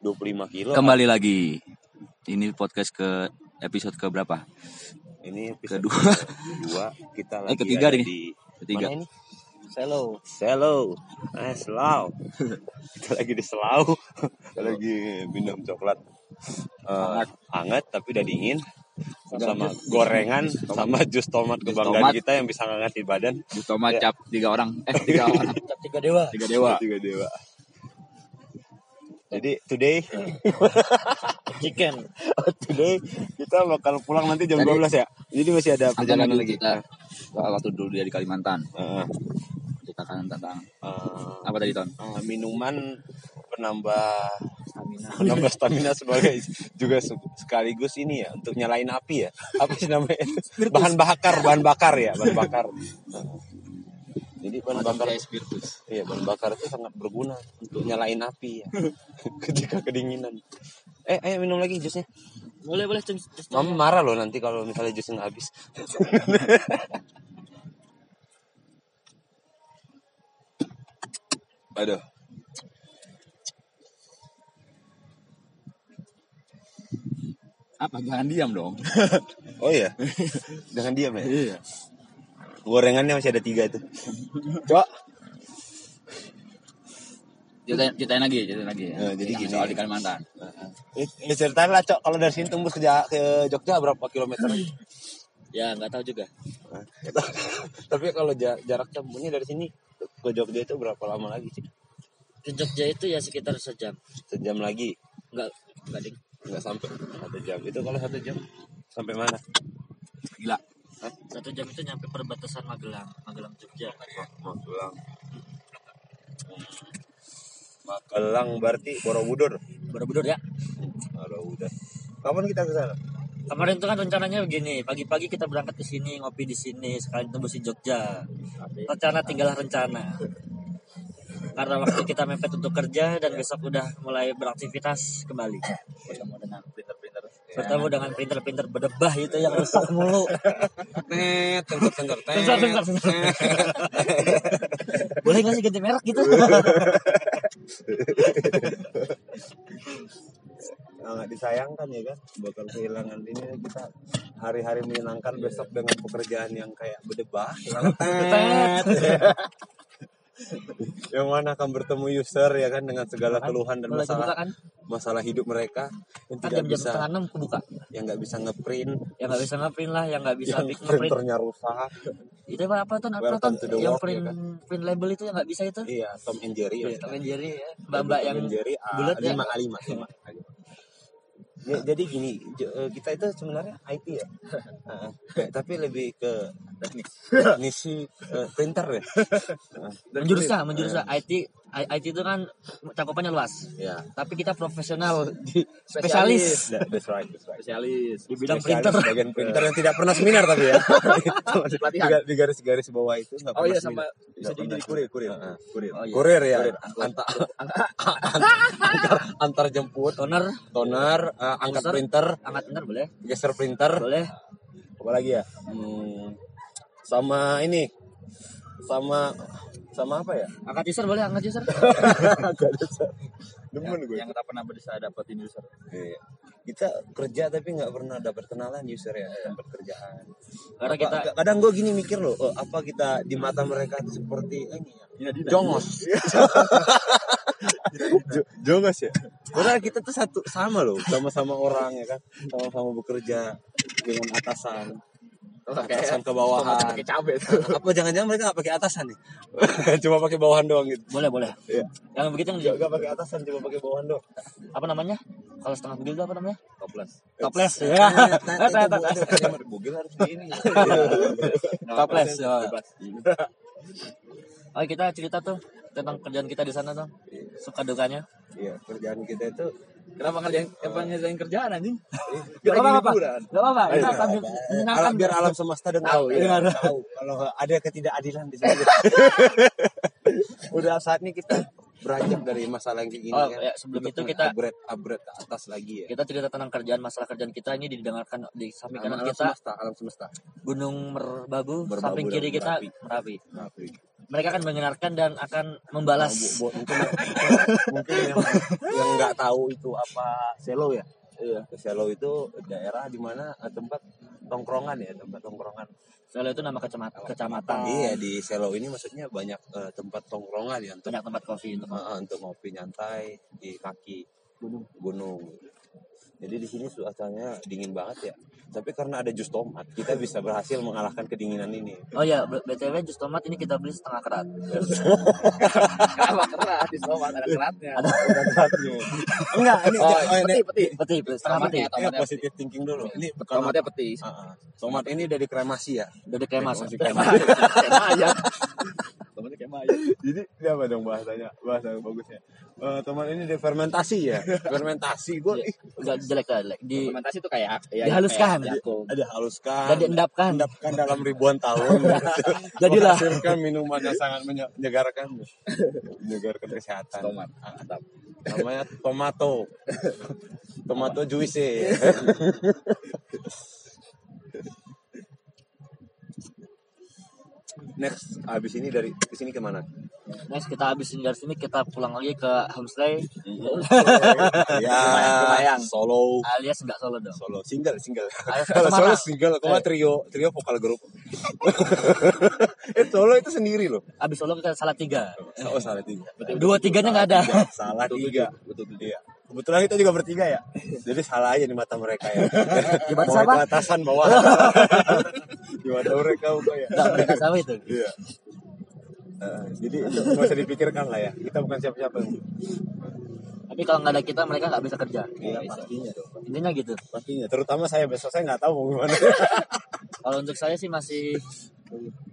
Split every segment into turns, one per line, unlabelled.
25 kilo.
Kembali lagi. Ini podcast ke episode ke berapa?
Ini episode
Kedua.
kedua kita
Eh,
lagi
ketiga
ada
nih.
di
Ketiga.
Mana ini?
Selo.
Selo. Eh, Selau. kita lagi di Selau. Kita lagi minum coklat. Eh,
Hangat.
hangat tapi udah dingin. Sama
jus-
gorengan sama jus tomat
Jus
kebanggaan
tomat.
kita yang bisa ngangatin badan.
Di tomat
Ya.
cap tiga orang. Eh tiga orang.
Cap tiga dewa.
Tiga dewa.
Tiga dewa. Jadi today
Chicken.
today kita bakal pulang nanti jam
Tadi-
12 ya. Jadi masih ada perjalanan lagi.
kita waktu dulu dia di Kalimantan.
Heeh.
Kita kan tentang
Eh,
apa tadi ton?
eh, minuman penambah
Stamina.
penambah stamina sebagai juga se- sekaligus ini ya untuk nyalain api ya apa sih namanya bahan bakar bahan bakar ya bahan bakar jadi bahan bakar
spiritus.
iya bahan bakar itu sangat berguna untuk nyalain api ya ketika kedinginan eh ayo minum lagi jusnya
Boleh boleh ceng. ceng-
mama marah loh nanti kalau misalnya jusnya habis aduh
Apa? Jangan diam dong.
oh iya jangan diam ya
Iya.
Gorengannya masih ada tiga itu coba
Ceritain, ceritain lagi, ceritain lagi. Ya.
Ya, jadi gini.
soal di Kalimantan.
Ya ceritain lah cok kalau dari sini tembus ke, ke Jogja berapa kilometer?
Ya nggak tahu juga.
Tapi kalau ja- jarak tempuhnya dari sini ke Jogja itu berapa lama lagi sih?
Ke Jogja itu ya sekitar sejam.
Sejam lagi?
Enggak enggak ding.
Nggak sampai satu jam. Itu kalau satu jam sampai mana?
Gila.
Satu jam itu nyampe perbatasan Magelang, Magelang Jogja.
Magelang. Magelang berarti Borobudur.
Borobudur ya.
Borobudur. Kapan kita ke sana?
Kemarin tuh kan rencananya begini, pagi-pagi kita berangkat ke sini, ngopi di sini, sekalian tembus di Jogja. Rencana tinggallah rencana. Karena waktu kita mepet untuk kerja dan besok udah mulai beraktivitas kembali.
Printer-printer.
Bertemu dengan printer-printer berdebah itu yang rusak mulu.
Net, tengkar, tengkar,
Bentar, bentar, bentar. Boleh nggak sih ganti merek gitu?
sangat disayangkan ya kan bakal kehilangan ini kita hari-hari menyenangkan besok dengan pekerjaan yang kayak berdebah? yang mana akan bertemu user ya kan dengan segala keluhan dan masalah
kan?
masalah hidup mereka yang
Kan
tidak bisa
enam kebuka.
yang nggak bisa ngeprint
Yang nggak bisa ngeprint lah, yang nggak bisa
yang
ngeprint.
printernya rusak
Itu apa apa tuh? Apa tuh? Yang print
ya
print label itu yang nggak bisa itu?
iya Tom and Jerry
Iya,
ya.
Tom and Jerry ya. Mbak-mbak yang
Tom and Jerry
bulat ya.
A5 A5 A5 Ya, jadi gini, eh, kita itu sebenarnya IT ya, Heeh. Kayak- tapi lebih ke teknik, teknisi eh, printer ya. Heeh.
menjurus lah, menjurus lah. IT IT itu kan cakupannya luas.
Ya,
Tapi kita profesional di spesialis
That- that's right, that's right.
Spesialis.
di bidang
Spesialis
printer.
bagian printer yang tidak pernah seminar tapi ya. Itu
Pelatihan.
di- Di garis-garis bawah itu nggak
Oh
pernah
iya sama
seminar.
bisa jadi kurir, kurir.
Heeh.
Kurir.
Oh iya.
Kurir ya,
Kurir.
antar, antar, antar jemput,
Toner,
toner, eh, angkat
User.
printer,
angkat printer boleh?
geser printer,
Boleh.
apa lagi ya? Hmm, sama ini, sama sama apa ya?
Angkat user boleh, angkat user.
Ada Sa. Demen gue.
yang tak pernah bisa dapetin user.
Iya. Kita kerja tapi nggak pernah dapat kenalan user ya tempat kerjaan.
Karena
Apa-
kita
kadang gue gini mikir loh, oh, apa kita di mata mereka seperti ini ya?
Dina.
Jongos. Jo- Jongos ya. Padahal kita tuh satu sama loh, sama-sama orang ya kan, sama-sama bekerja dengan atasan. Atasan ke bawahan.
Pakai cabe tuh.
Apa jangan-jangan mereka nggak pakai atasan nih? cuma pakai bawahan doang gitu.
boleh, boleh.
Iya.
Yang begitu yang
Nggak nggak pakai atasan, cuma pakai bawahan doang.
apa namanya? Kalau setengah bugil itu apa namanya?
Toples.
Toples.
Eh,
Ya.
Bugil harus di ini.
Toples. ya.
Bebas.
Oh, kita cerita tuh tentang kerjaan kita di sana tuh. Suka dukanya.
Iya, kerjaan kita itu
Kenapa ngerjain apa ngerjain kerjaan anjing?
Gak apa-apa. Gak apa-apa. Kita sambil menyenangkan.
biar alam semesta dengar
Tahu,
ya. tahu kalau ada ketidakadilan di sini. Udah saatnya kita beranjak dari masalah yang kayak gini
Oh,
kan.
ya, sebelum
Untuk
itu kita-
upgrade upgrade ke atas lagi ya.
Kita cerita tentang kerjaan masalah kerjaan kita ini didengarkan di samping
Alam,
kanan
alam
kita
semesta, alam semesta.
Gunung Merbabu,
Merbabu
samping
dan
kiri kita
Merapi.
Merapi.
Merapi.
Mereka akan mendengarkan dan akan membalas.
Bu- bu- mungkin mungkin yang yang nggak tahu itu apa selo ya? Iya. Selo itu daerah di mana eh, tempat tongkrongan ya tempat tongkrongan.
Selo itu nama kecamatan kecamatan.
Iya di selo ini maksudnya banyak eh, tempat tongkrongan ya untuk
banyak tempat kopi untuk
eh, untuk ngopi nyantai di kaki. Gunung. Gunung. Jadi di sini suasananya dingin banget ya tapi karena ada jus tomat kita bisa berhasil mengalahkan kedinginan ini.
Oh ya b- btw jus tomat ini kita beli setengah kerat.
Kenapa keras di tomat ada keratnya.
ada
enggak ini
Oh,
oh, ini
peti, peti.
peti setengah peti.
Tomatnya,
ini
tomatnya
positive thinking dulu. Ini bukan
Tomatnya peti.
Ah. tomat ini dari kremasi ya?
Dari kremas
Masih
Kayak Tomatnya kayak mayat.
Jadi ini apa dong bahasanya? Bahasa bagusnya. Eh, teman ini difermentasi ya. Fermentasi gue
Enggak jelek lah jelek di
Fermentasi itu kayak ya,
Dihaluskan.
kayak jagung.
ada haluskan.
dan diendapkan
endapkan dalam ribuan tahun.
Jadilah.
Menghasilkan minuman yang sangat menye- menyegarkan. menyegarkan kesehatan.
Tomat. Mantap.
Namanya tomato. tomato juice. Next, abis ini dari ke sini ke mana?
next kita habisin dari sini kita pulang lagi ke homestay
ya,
Kemayang.
Solo.
alias enggak solo dong
Solo single single. Kalau Solo single, kalau nggak trio trio vokal grup. eh Solo itu sendiri loh.
habis solo kita salah tiga
Oh salah tiga.
dua tiganya nggak ada
Salah tiga. Betul Iya. Kebetulan kita juga bertiga ya. Jadi salah aja di mata mereka ya.
Di mata
Mau
siapa?
atasan bawah. di mata mereka bukan ya.
nggak mereka sama itu
Iya. Eh, jadi nggak usah dipikirkan lah ya. Kita bukan siapa-siapa.
tapi kalau nggak ada kita mereka nggak bisa kerja
Iya pastinya dong.
intinya gitu
Pastinya. Terutama saya besok saya nggak tahu mau gimana.
kalau untuk saya sih masih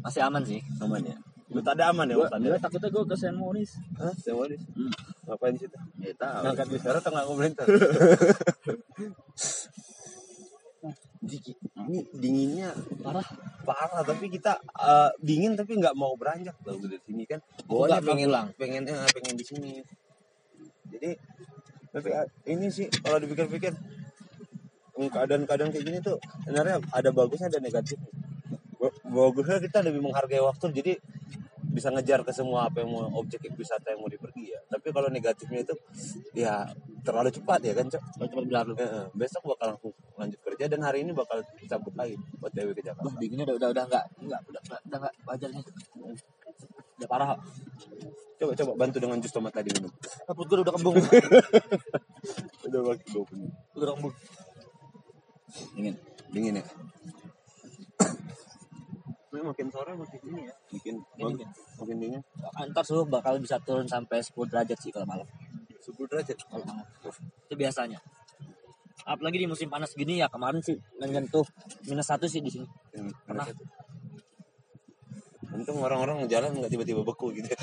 masih aman sih
aman ya. Menurut ada aman ya?
Gua takutnya gue ke Saint Moritz.
Hah? Sewaris?
Hmm.
Ngapain di situ?
Ya tahu.
Ngangkat bicara atau nggak ngobrolin ini dinginnya parah, parah. Tapi kita eh, dingin tapi nggak mau beranjak loh dari sini kan.
Mau
pengen
pulang.
pengen eh, pengen di sini. Jadi tapi eh, ini sih kalau dipikir-pikir keadaan-keadaan kayak gini tuh sebenarnya ada bagusnya ada negatifnya. Ba- Bagusnya kita lebih menghargai waktu jadi bisa ngejar ke semua apa yang mau objek wisata yang mau dipergi ya. Tapi kalau negatifnya itu ya terlalu cepat ya kan, Cok.
kalau cuma berlalu
eh, besok bakal langsung lanjut kerja dan hari ini bakal cabut lagi buat TW ke Jakarta.
Wah, dinginnya udah udah udah nggak nggak udah udah, udah nggak wajar nih udah parah kok.
Coba coba bantu dengan jus tomat tadi minum.
perut gue udah kembung
Udah dua menit.
udah kembung
Dingin.
Dingin ya. Tapi makin sore makin ini ya. Makin
Dingin.
makin dingin.
ntar suhu bakal bisa turun sampai 10 derajat sih kalau malam
10 derajat.
kalau malam itu biasanya apalagi di musim panas gini ya kemarin sih menyentuh minus satu sih di sini
Hmm,
Pernah.
Untung orang-orang jalan nggak tiba-tiba beku gitu.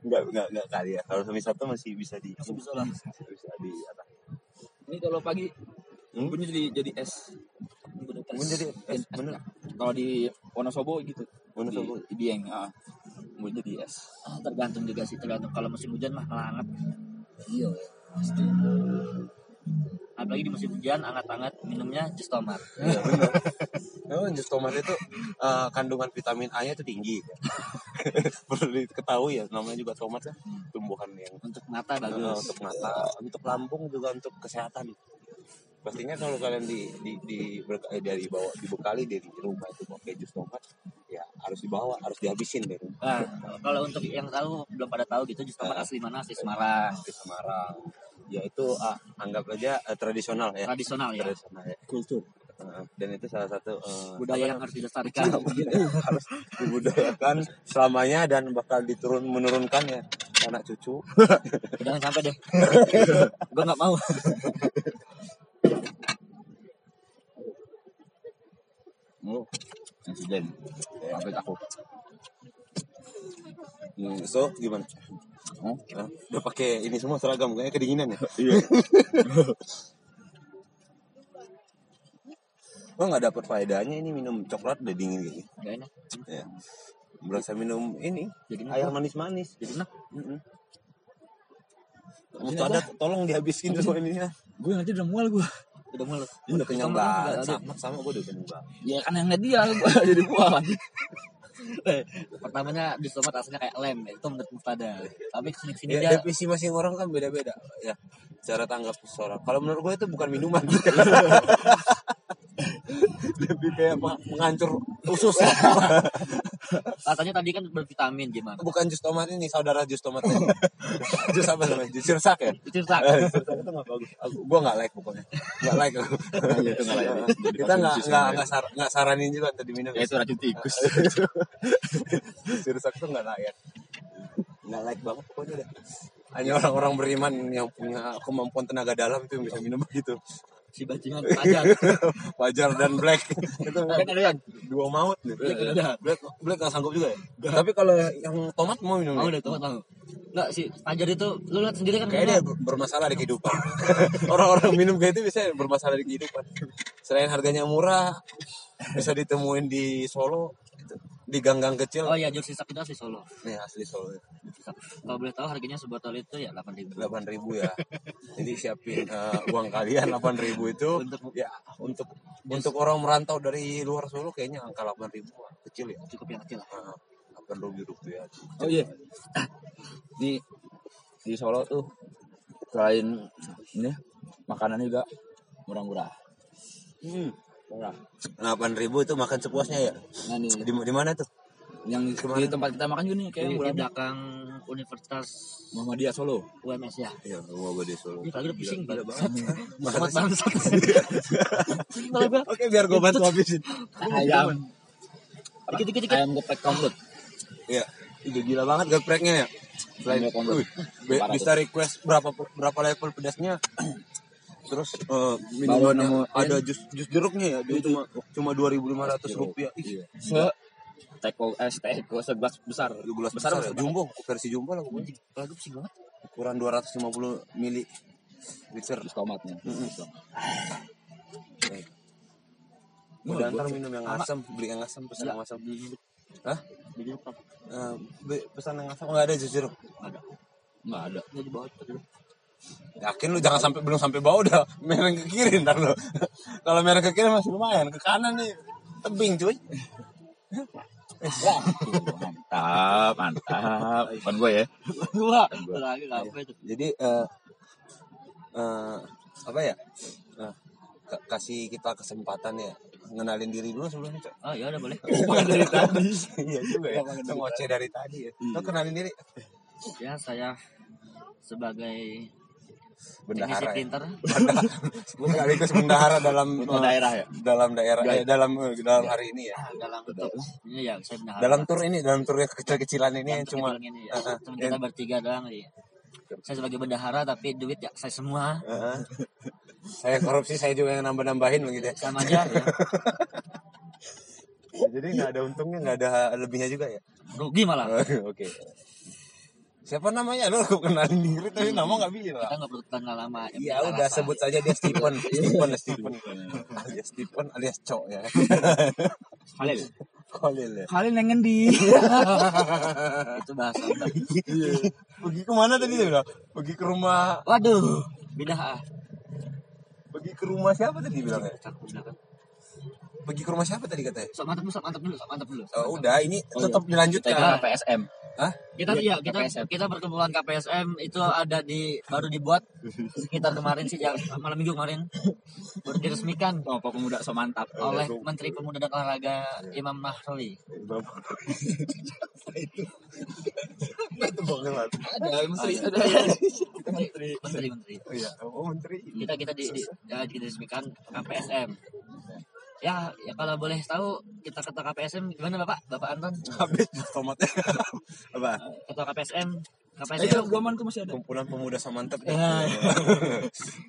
Nggak nggak nggak kali ya. Kalau wisata masih bisa di
Masih bisa lah.
bisa di atas.
Ini kalau pagi
Hmm?
bumbunya jadi jadi es.
Mungkin jadi es bener.
Kalau di Wonosobo gitu.
Mana
Di, di Dieng. Ah. Bumbunya jadi es.
Ah, tergantung juga sih tergantung kalau musim hujan mah malah hangat
Iya. Pasti.
apalagi di musim hujan hangat-hangat minumnya jus tomat
Iya benar. Memang jus tomat itu eh, kandungan vitamin A-nya itu tinggi. Perlu diketahui ya, namanya juga tomat kan tumbuhan yang
untuk mata bagus
untuk mata, untuk lambung juga untuk kesehatan. Pastinya kalau kalian di di di ber- eh, dari bawa dibekali dari rumah itu pakai jus tomat, ya harus dibawa, harus dihabisin dari rumah
Nah, kalau untuk yang tahu belum pada tahu gitu jus tomat
Ah.
asli mana asli Semarang
di Semarang. Ya itu ah, anggap aja eh, tradisional ya.
tradisional ya
Tradisional ya.
Kultur.
Dan itu salah satu eh,
budaya yang harus dilestarikan
harus dibudayakan selamanya dan bakal diturun menurunkan ya anak cucu
jangan sampai deh gue nggak mau
Oh. Presiden. Sampai aku.
Hmm, so gimana
Oh.
Hah? udah pakai ini semua seragam kayaknya kedinginan ya
Iya.
oh nggak dapat faedahnya ini minum coklat udah dingin gini
Gak enak
ya berasa minum ini
jadi
air manis-manis
jadi enak
Mm-mm. Mustada tolong dihabisin semua ini ya.
Gue nanti udah mual gue.
Udah mulus
Udah kenyang
kan
banget.
nggak.
Sama, sama gue udah kenyang banget.
Ya kan yang liat dia gue jadi lagi.
Eh, Pertamanya jus tomat rasanya kayak lem, itu menurut Muftada. Tapi ke sini ke sini
Ya,
dia
definisi masing orang kan beda-beda ya cara tanggap seseorang. Kalau menurut gue itu bukan minuman. Lebih kayak meng- menghancur usus.
katanya tadi kan bervitamin gimana?
bukan jus tomat ini saudara jus tomat. jus apa namanya? Jus sirsak ya?
Itu tak.
Eh, Sirsak itu nggak bagus. Aku, gua nggak like pokoknya. Nggak like aku.
Iya, itu nggak like.
Kita nggak nggak nggak sar, nggak saranin juga untuk diminum.
Ya itu racun tikus.
Sirsak itu nggak layak. Nggak like banget pokoknya deh. Hanya orang-orang beriman yang punya kemampuan tenaga dalam itu yang bisa minum begitu.
Si bajingan aja.
Wajar dan Black itu
Kan ada yang
dua maut nih.
Black ada.
Black Black nggak sanggup juga ya. Tapi kalau yang tomat mau minum.
Mau
ya?
deh tomat mau. Enggak si Fajar itu lu lihat sendiri kan
Kayaknya dia ber- bermasalah di kehidupan. Orang-orang minum kayak itu bisa bermasalah di kehidupan. Selain harganya murah, bisa ditemuin di Solo, gitu. Di gang-gang kecil.
Oh iya jus sisak itu asli Solo.
Nih asli Solo.
Sisak. Kalau boleh tahu harganya sebotol itu ya 8000.
delapan ribu ya. Jadi siapin eh, uang kalian delapan ribu itu
Untuk-
ya untuk untuk orang merantau dari luar Solo kayaknya angka delapan ribu kecil ya.
Cukup yang kecil lah.
Delapan ribu rupiah.
Oh iya. Di di Solo tuh selain ini makanan juga murah-murah.
Hmm.
Murah.
Delapan ribu itu makan sepuasnya ya.
Nah nih
Di, di mana tuh?
yang di,
Ke mana?
di tempat kita makan juga nih kayak
di
murah.
belakang Universitas
Muhammadiyah Solo.
UMS ya.
Iya, di Solo.
Ini udah pusing
Gila
banget.
banget.
Bangsat. Gua
Oke, biar gua bantu habisin.
Ayam.
dikit-dikit dikit.
Ayam geprek komplit.
Iya. Itu gila banget gepreknya ya. Selain
Iya.
Wih, bisa request berapa berapa level pedasnya. Terus eh,
Baru
minumannya ada jus jus jeruknya ya. Dia cuma cuma 2500 rupiah. Ih,
Se teko es teko segelas besar.
gelas
besar,
besar, ya. jumbo versi jumbo lah.
Kalau gua pusing banget.
ukuran 250 mili liter
tomatnya.
udah ntar minum yang asam beli yang asam pesan yang asam hah
jeruk apa?
Eh, beli pesan yang asam nggak ada jus jeruk
Ada.
Enggak ada.
Ini di bawah itu.
Yakin lu jangan sampai belum sampai bawah udah mereng ke kiri ntar lu. Kalau mereng ke kiri masih lumayan ke kanan nih tebing cuy.
Mantap, mantap. Bukan gue ya.
Gua.
Jadi eh eh, apa ya? Ka- kasih kita kesempatan ya ngenalin diri dulu sebelumnya Cok.
Oh ya udah boleh.
dari tadi. Iya juga ya. Ngoceh dari tadi ya. Lo kenalin diri.
Ya saya sebagai
bendahara ya?
printer.
Sekaligus bendahara dalam eh,
daerah ya.
dalam daerah eh, dalam eh, dalam hari ini ya?
Dalam bentuk ini ya saya
dalam tur ini dalam tur yang kecil-kecilan ini yang cuma
ini ya.
eh,
Cuma kita bertiga doang ya. Saya sebagai bendahara tapi duit ya saya semua.
Eh. saya korupsi saya juga yang nambah-nambahin begitu ya?
Sama aja ya.
jadi nggak ada untungnya nggak ada lebihnya juga ya?
Rugi malah.
oke siapa namanya lo aku kenalin diri tapi nama nggak bilang
Kita nggak perlu kenal lama.
Iya udah
rasa.
sebut saja dia Stephen Stephen Stephen alias Stephen alias Cok ya
Halil.
Kolil ya
Halil yang ngendi?
Itu bahasa udah.
pergi ke mana tadi dia bilang pergi ke rumah
Waduh, beda ah.
pergi ke rumah siapa tadi bilangnya
kan.
pergi ke rumah siapa tadi katanya
Sok mantap dulu, sok mantap dulu, sok mantap dulu.
oh, udah ini tetap
Kita
dilanjutkan
ke PSM.
Hah?
Kita iya, kita
KPSM.
kita perkumpulan KPSM itu ada di baru dibuat sekitar kemarin sih malam minggu kemarin baru diresmikan
Kelompok pemuda so mantap.
oleh Menteri Pemuda dan Olahraga Imam Nahrawi.
itu banget
Ada menteri. Ada.
Menteri, menteri, menteri.
oh iya oh menteri
Kita kita di, di ya, diresmikan KPSM. Ya, ya kalau boleh tahu kita kata KPSM gimana Bapak? Bapak Anton?
habis tomatnya apa
Ketua KPSM, KPSM.
Goman tuh masih ada.
kumpulan pemuda samantep
Ya.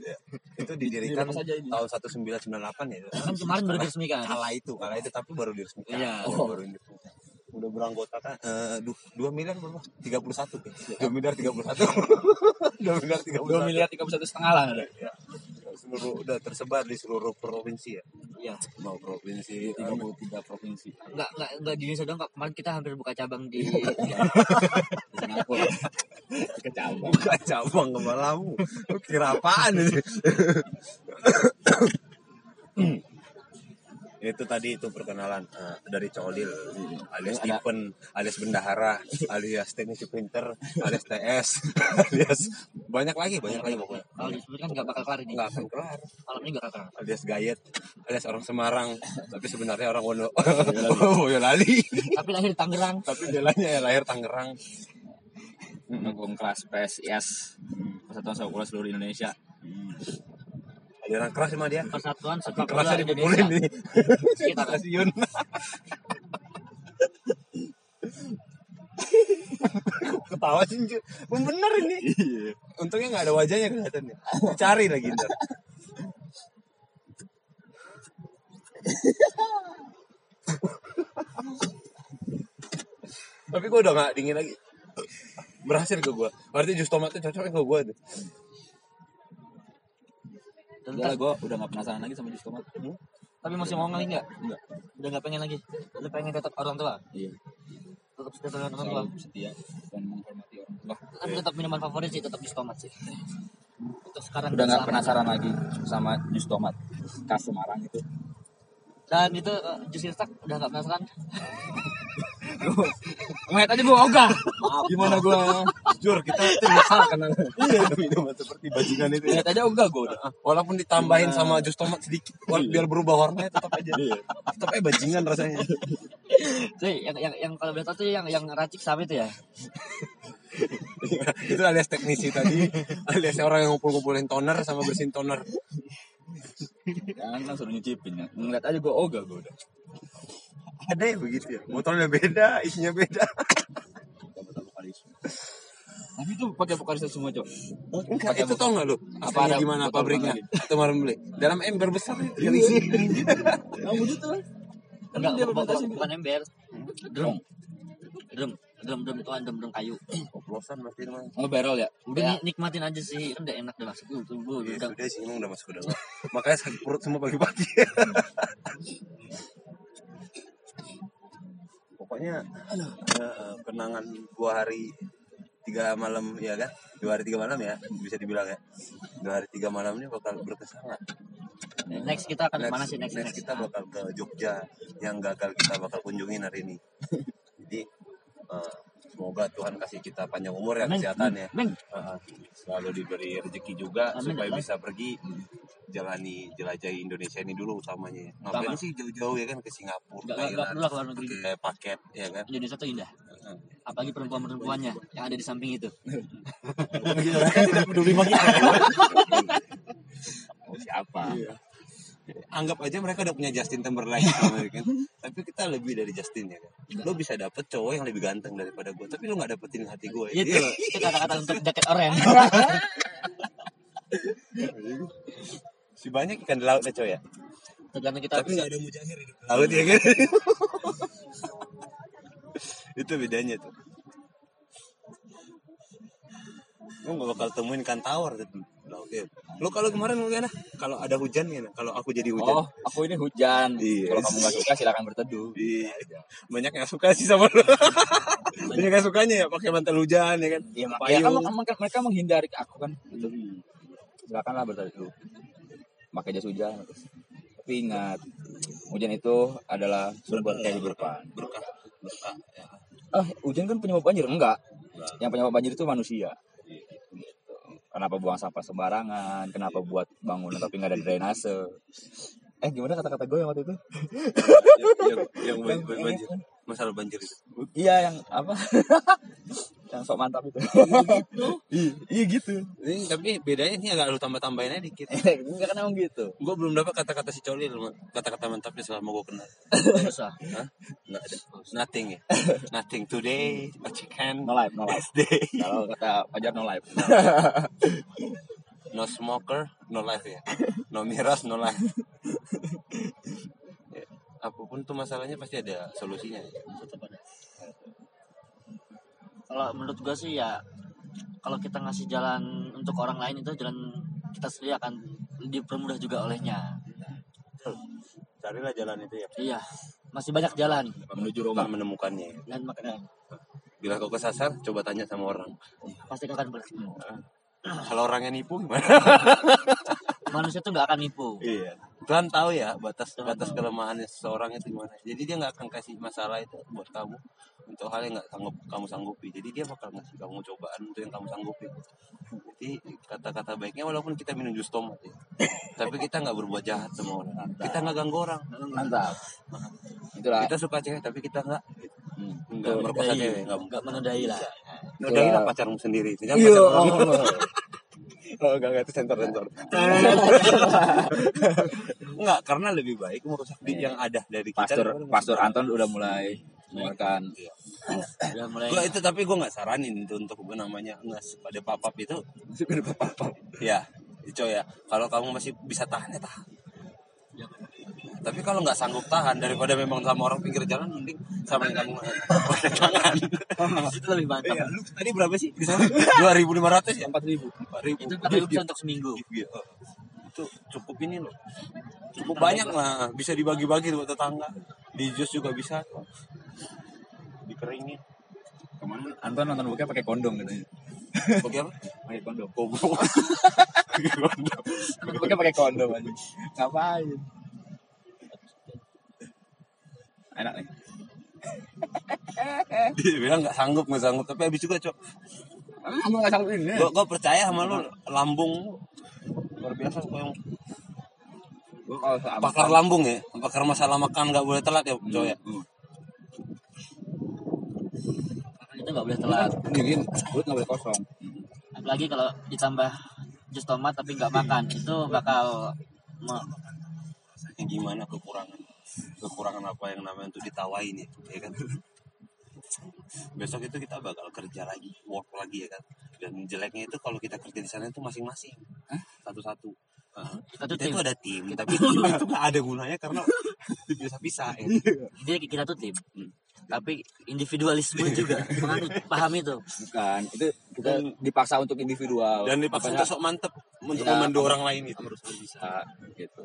Ya. itu didirikan tahun 1998 ya
Kan kemarin baru diresmikan.
kala itu kala itu tapi baru diresmikan
Iya.
Oh, baru diresmikan udah beranggotakan eh du, 2 miliar berapa? 31 ya. 2 miliar 31 2 miliar 31
Dua miliar tiga puluh satu setengah lah ada.
ya. seluruh udah tersebar di seluruh provinsi ya
Iya.
mau provinsi
Tiga puluh tiga provinsi.
Enggak enggak enggak di Indonesia doang. Kemarin kita hampir buka cabang di
Di Singapura. Ke cabang.
bukan cabang kepalamu kira apaan ini itu tadi itu perkenalan eh, dari Colil alias
Ada-
Stephen alias Bendahara alias teknisi printer alias TS alias banyak lagi banyak lagi pokoknya.
Kalau disebut kan nggak bakal kelar ini.
nggak akan kelar.
Malam ini nggak bakal kelar.
alias Gayet alias orang Semarang. Tapi sebenarnya orang Wono Boyolali.
Tapi lahir Tangerang.
tapi belanya ya lahir Tangerang.
Mendukung kelas PSIS Persatuan Sepak Bola Seluruh Indonesia.
Aliran keras sama dia.
Persatuan Sepak Bola
kerasnya dipukulin
Indonesia.
nih.
Sekitar.
stasiun ketawa sih Ju. bener ini. Untungnya nggak ada wajahnya kelihatannya cari lagi ntar. Tapi gue udah nggak dingin lagi. Berhasil ke gue berarti jus tomatnya cocoknya ke gue tuh
Udah lah gue udah gak penasaran lagi sama jus tomat.
Tapi masih mau lagi nggak?
Enggak.
Udah nggak pengen lagi. Lu pengen tetap orang tua.
Iya.
Tetap setia orang tua.
Setia dan menghormati orang tua.
Tapi tetap minuman favorit sih tetap jus tomat sih. Untuk sekarang
Udah gak penasaran lagi sama jus tomat khas Semarang itu.
Dan itu eh, jus instak udah nggak penasaran.
Ngeliat aja gue ogah. Gimana gue?
jujur kita itu nyesal karena iya minuman seperti bajingan itu ya.
Ngeliat aja ogah gue udah.
walaupun ditambahin sama jus tomat sedikit wal- biar berubah warnanya tetap aja tetap aja bajingan rasanya
Sih, yang yang yang kalau tahu tuh yang yang racik sama itu ya.
itu alias teknisi tadi alias orang yang ngumpul-ngumpulin toner sama bersihin toner
Jangan suruh nyicipin ya. Ngeliat aja gue ogah gue udah.
Ada ya begitu ya botolnya beda isinya beda.
Tapi itu pakai vokalis semua cok.
Enggak, itu tau gak lu
Apa ada
di mana
botol
pabriknya kemarin beli dalam ember besar itu yang isi
Kamu itu tuh.
Enggak, bukan ember. Drum. Drum. Drum drum itu kan drum drum kayu.
oplosan pasti itu mah
Oh barrel ya.
Udah ni- nikmatin aja sih, kan udah enak udah masuk tuh, tuh, tuh,
Ya,
udah.
sudah sih emang udah masuk udah makanya sakit perut semua pagi-pagi pokoknya eh, kenangan dua hari tiga malam ya kan? Dua hari tiga malam ya bisa dibilang ya. Dua hari tiga malam ini bakal berkesan lah
Next kita akan ke mana sih? Next,
next
next?
kita bakal ke Jogja yang gagal kita bakal kunjungin hari ini. Jadi eh, semoga Tuhan kasih kita panjang umur ya
Amin.
kesehatan ya
Amin.
Uh, selalu diberi rezeki juga
Amin,
supaya bisa pergi jalani jelajahi Indonesia ini dulu utamanya ya. Ngapain
Utama.
sih jauh-jauh ya kan ke Singapura,
Enggak enggak
Thailand,
perlu lah ke luar negeri.
pakai paket ya kan.
Indonesia tuh indah. Apalagi perempuan-perempuannya yang ada di samping itu.
Tidak peduli sama kita.
Oh, siapa?
Anggap aja mereka udah punya Justin Timberlake kan. Tapi kita lebih dari Justin ya kan. Lo bisa dapet cowok yang lebih ganteng daripada gue, tapi lo nggak dapetin hati gue.
Itu itu kata-kata untuk jaket oranye.
Si banyak ikan di laut ya cowok ya.
Tergantung kita
Tapi nggak ada mujahir di laut ya kan. Itu bedanya tuh. Lu gak bakal temuin ikan tawar tuh di laut ya. Lu kalau kemarin gimana? Kalau ada hujan gimana? Kalau aku jadi hujan.
Oh, aku ini hujan.
Iya.
Kalau kamu nggak suka silakan berteduh.
Iya. Banyak yang suka sih sama lu. Banyak yang sukanya ya pakai mantel hujan ya kan.
Iya, makanya kan mereka, mereka menghindari aku kan. Gitu. Silakanlah berteduh. Pakai jas hujan. Tapi ingat, hujan itu adalah sumber kehidupan.
Berkah. Berkah. Ya.
Ah, hujan kan penyebab banjir? Enggak. Yang penyebab banjir itu manusia. Kenapa buang sampah sembarangan? Kenapa buat bangunan tapi nggak ada drainase? Eh, gimana kata-kata gue yang waktu itu?
yang, yang, yang ban- ban- banjir. Masalah banjir itu.
Iya, yang apa? yang sok mantap itu. iya, iya gitu.
Ini, tapi bedanya ini agak lu tambah-tambahin aja dikit.
Enggak kan emang gitu.
Gue belum dapat kata-kata si Coli, kata-kata mantapnya selama gue kenal.
susah.
Hah? Ada. Nothing ya. Nothing today. A chicken.
No life, no life.
Day.
Kalau kata Fajar no life.
No smoker, no life ya. No miras, no life. Ya, Apa pun tuh masalahnya pasti ada solusinya.
Tetap ada. Kalau menurut gua sih ya kalau kita ngasih jalan untuk orang lain itu jalan kita sendiri akan dipermudah juga olehnya.
Carilah jalan itu ya.
Iya, masih banyak jalan
Menuju Roma.
menemukannya.
dan makanya
Bila kau kesasar, coba tanya sama orang.
pasti kau akan bertemu.
Kalau orangnya nipu gimana?
Manusia tuh nggak akan nipu.
iya. Tuhan tahu ya batas batas kelemahannya seseorang itu gimana. Jadi dia nggak akan kasih masalah itu buat kamu untuk hal yang nggak sanggup kamu sanggupi. Jadi dia bakal ngasih kamu cobaan untuk yang kamu sanggupi. Jadi kata-kata baiknya walaupun kita minum jus tomat ya, tapi kita nggak berbuat jahat sama orang. Kita nggak ganggu orang.
Mantap. Itulah.
Kita suka cewek tapi kita nggak
Hmm.
nggak merkosa cewek. Nggak
menodai lah
Udahin lah pacarmu sendiri. Jangan
Iya.
pacarmu. Oh, enggak, enggak, itu sensor-sensor. enggak, karena lebih baik merusak di yang ada dari kita.
Pastor Pastor. Anton udah mulai mendengarkan
udah mulai
Gua itu tapi gue nggak saranin itu untuk gue namanya ngas pada papap itu. Ya, itu ya. Kalau kamu masih bisa tahan ya tahan. Tapi kalau nggak sanggup tahan daripada memang sama orang pinggir jalan mending sama yang kamu tangan.
itu lebih mantap
Iya, lu tadi berapa sih di sana? 2500 ya?
4000.
4000.
itu tapi bisa untuk seminggu
Iya. Itu cukup ini loh. Cukup banyak lah, bisa dibagi-bagi buat tetangga. Di jus juga bisa. Dikeringin.
Kemarin Anton nonton bokep pakai kondom.
Pakai apa?
Pakai kondom. Nonton bokep pakai kondom aja. Ngapain? Enak nih.
Dia bilang nggak sanggup, nggak sanggup. Tapi habis juga, Cok.
Kamu nggak sanggup ini.
Gua, gua percaya sama lu, lambung lu. luar biasa kok yang
Gua kalau sama
pakar lambung ya pakar masalah makan nggak boleh telat ya Cok ya
Hmm.
itu nggak boleh telat
Dingin, perut nggak boleh kosong.
apalagi kalau ditambah jus tomat tapi nggak makan itu bakal me-
rasanya gimana kekurangan kekurangan apa yang namanya untuk ditawain ya, ya kan? Besok itu kita bakal kerja lagi work lagi ya kan? Dan jeleknya itu kalau kita kerja di sana itu masing-masing satu-satu. Heeh.
kita tuh
kita
tim.
itu ada tim tapi tim. itu nggak ada gunanya karena bisa-bisa ya.
jadi kita tuh tim. Tapi individualisme juga. Menganut paham itu.
Bukan, itu kita dipaksa untuk individual.
dan dipaksa untuk sok mantep untuk
Ya,
memandu orang lain itu
harus bisa gitu.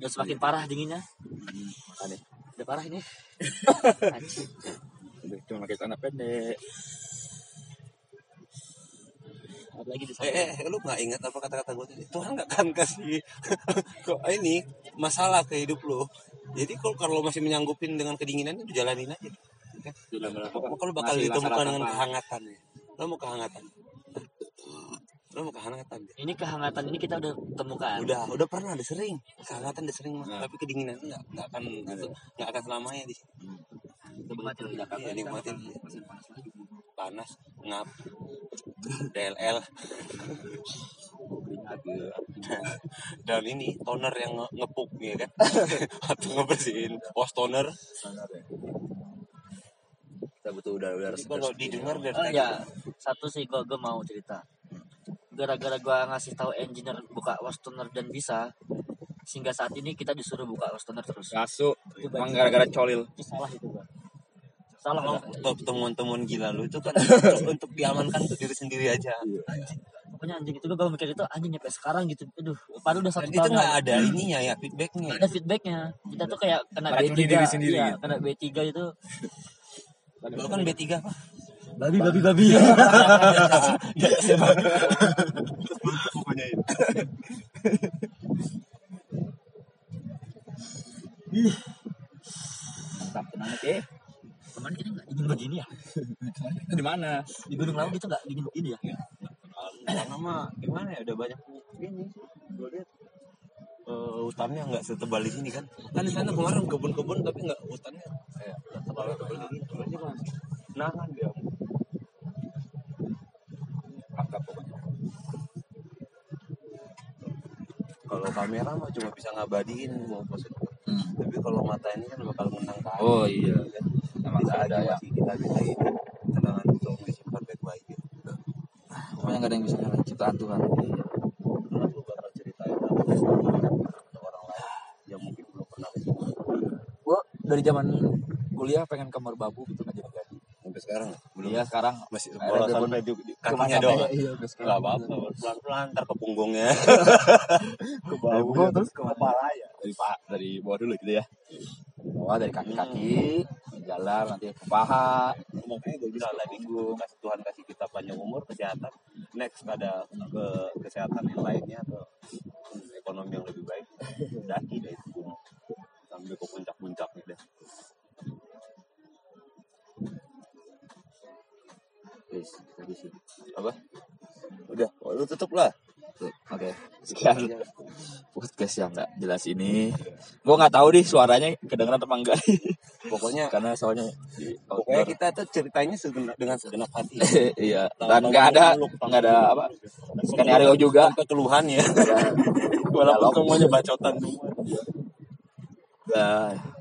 udah semakin parah dinginnya
Aneh.
udah parah ini.
Udah cuma pakai celana pendek.
di
eh, eh lu nggak ingat apa kata-kata gue tadi? Tuhan nggak akan kasih kok ini masalah ke hidup lu. Jadi kalau kalau masih menyanggupin dengan kedinginan itu jalanin aja. Kalau bakal ditemukan dengan kehangatan ya. Lo mau kehangatan lo mau kehangatan ya?
ini kehangatan ini kita udah temukan.
Udah udah pernah ada sering. Kehangatan udah sering mah
Nah.
tapi kedinginan nggak nggak akan itu nggak akan selamanya di sini
nikmatin di Jakarta.
Iya, nikmatin. Panas ngap. DLL. Dan ini toner yang nge- ngepuk ya kan? Atau ngebersihin wash toner.
Kita butuh udah udah
Jadi kalau didengar dari
Oh ya, satu sih gua, gua mau cerita. Gara-gara gua ngasih tahu engineer buka Wastoner dan bisa, sehingga saat ini kita disuruh buka Wastoner terus.
Masuk.
Itu
Emang gara-gara colil.
Itu salah itu gua. Salah udah.
temuan-temuan gila lu itu kan untuk, untuk diamankan untuk diri sendiri aja
Pokoknya anjing itu gua, gua mikir itu anjing nyampe sekarang gitu. Aduh, padahal udah satu
dan itu
tahun.
nggak ada ininya ya feedbacknya
ada feedbacknya. Kita tuh kayak kena
Meracuni
B3.
diri sendiri
Iya,
gitu.
kena B3 itu.
lo kan B3 apa
Babi, babi, babi.
pokoknya itu
Mantap tenang oke.
Kemarin kita nggak dingin begini ya?
Di mana?
Di Gunung Lawu kita nggak dingin begini ya?
karena mah gimana ya udah banyak ini gue lihat eh, hutannya nggak setebal di sini kan kan di sana kemarin kebun-kebun tapi nggak hutannya kayak nggak terlalu tebal ini ini mah nangan dia
Mantap pokoknya.
kalau kamera mah cuma bisa ngabadiin mau pose
Hmm.
tapi kalau mata ini kan bakal menang ke
Oh iya.
kan
Emang
bisa
ada ya.
kita bisa ini kenangan untuk disimpan baik-baik gitu.
Pokoknya nggak ada yang bisa ngalahin ciptaan Tuhan.
Karena lu bakal ceritain apa ke orang lain yang mungkin belum pernah.
Gua dari zaman kuliah pengen ke Merbabu gitu jadi.
Sampai sekarang belum
Iya sekarang
masih bola
bener-
sampai di, di kakinya doang.
Iya, sekarang.
nggak apa-apa pelan-pelan ntar ke punggungnya. Ke bawah
terus ke
kepala ya.
Dari pak dari bawah dulu gitu ya. Bawah dari kaki-kaki jalan nanti ke paha.
makanya gue bilang tadi gue kasih Tuhan kasih kita panjang umur kesehatan. Next ada ke kesehatan yang lainnya atau ekonomi yang lebih baik daki deh habis sini. apa? Udah oh, lu tutup lah.
Oke. Okay. sekian. Podcast yang nggak jelas ini. Gue nggak tahu nih suaranya kedengeran atau enggak.
Pokoknya
karena soalnya
pokoknya kita tuh ceritanya segenap, dengan segenap hati.
Iya. Dan nggak ada nggak ada apa? skenario juga.
Keluhan ya.
Iya.
Walaupun semuanya bacotan. Semua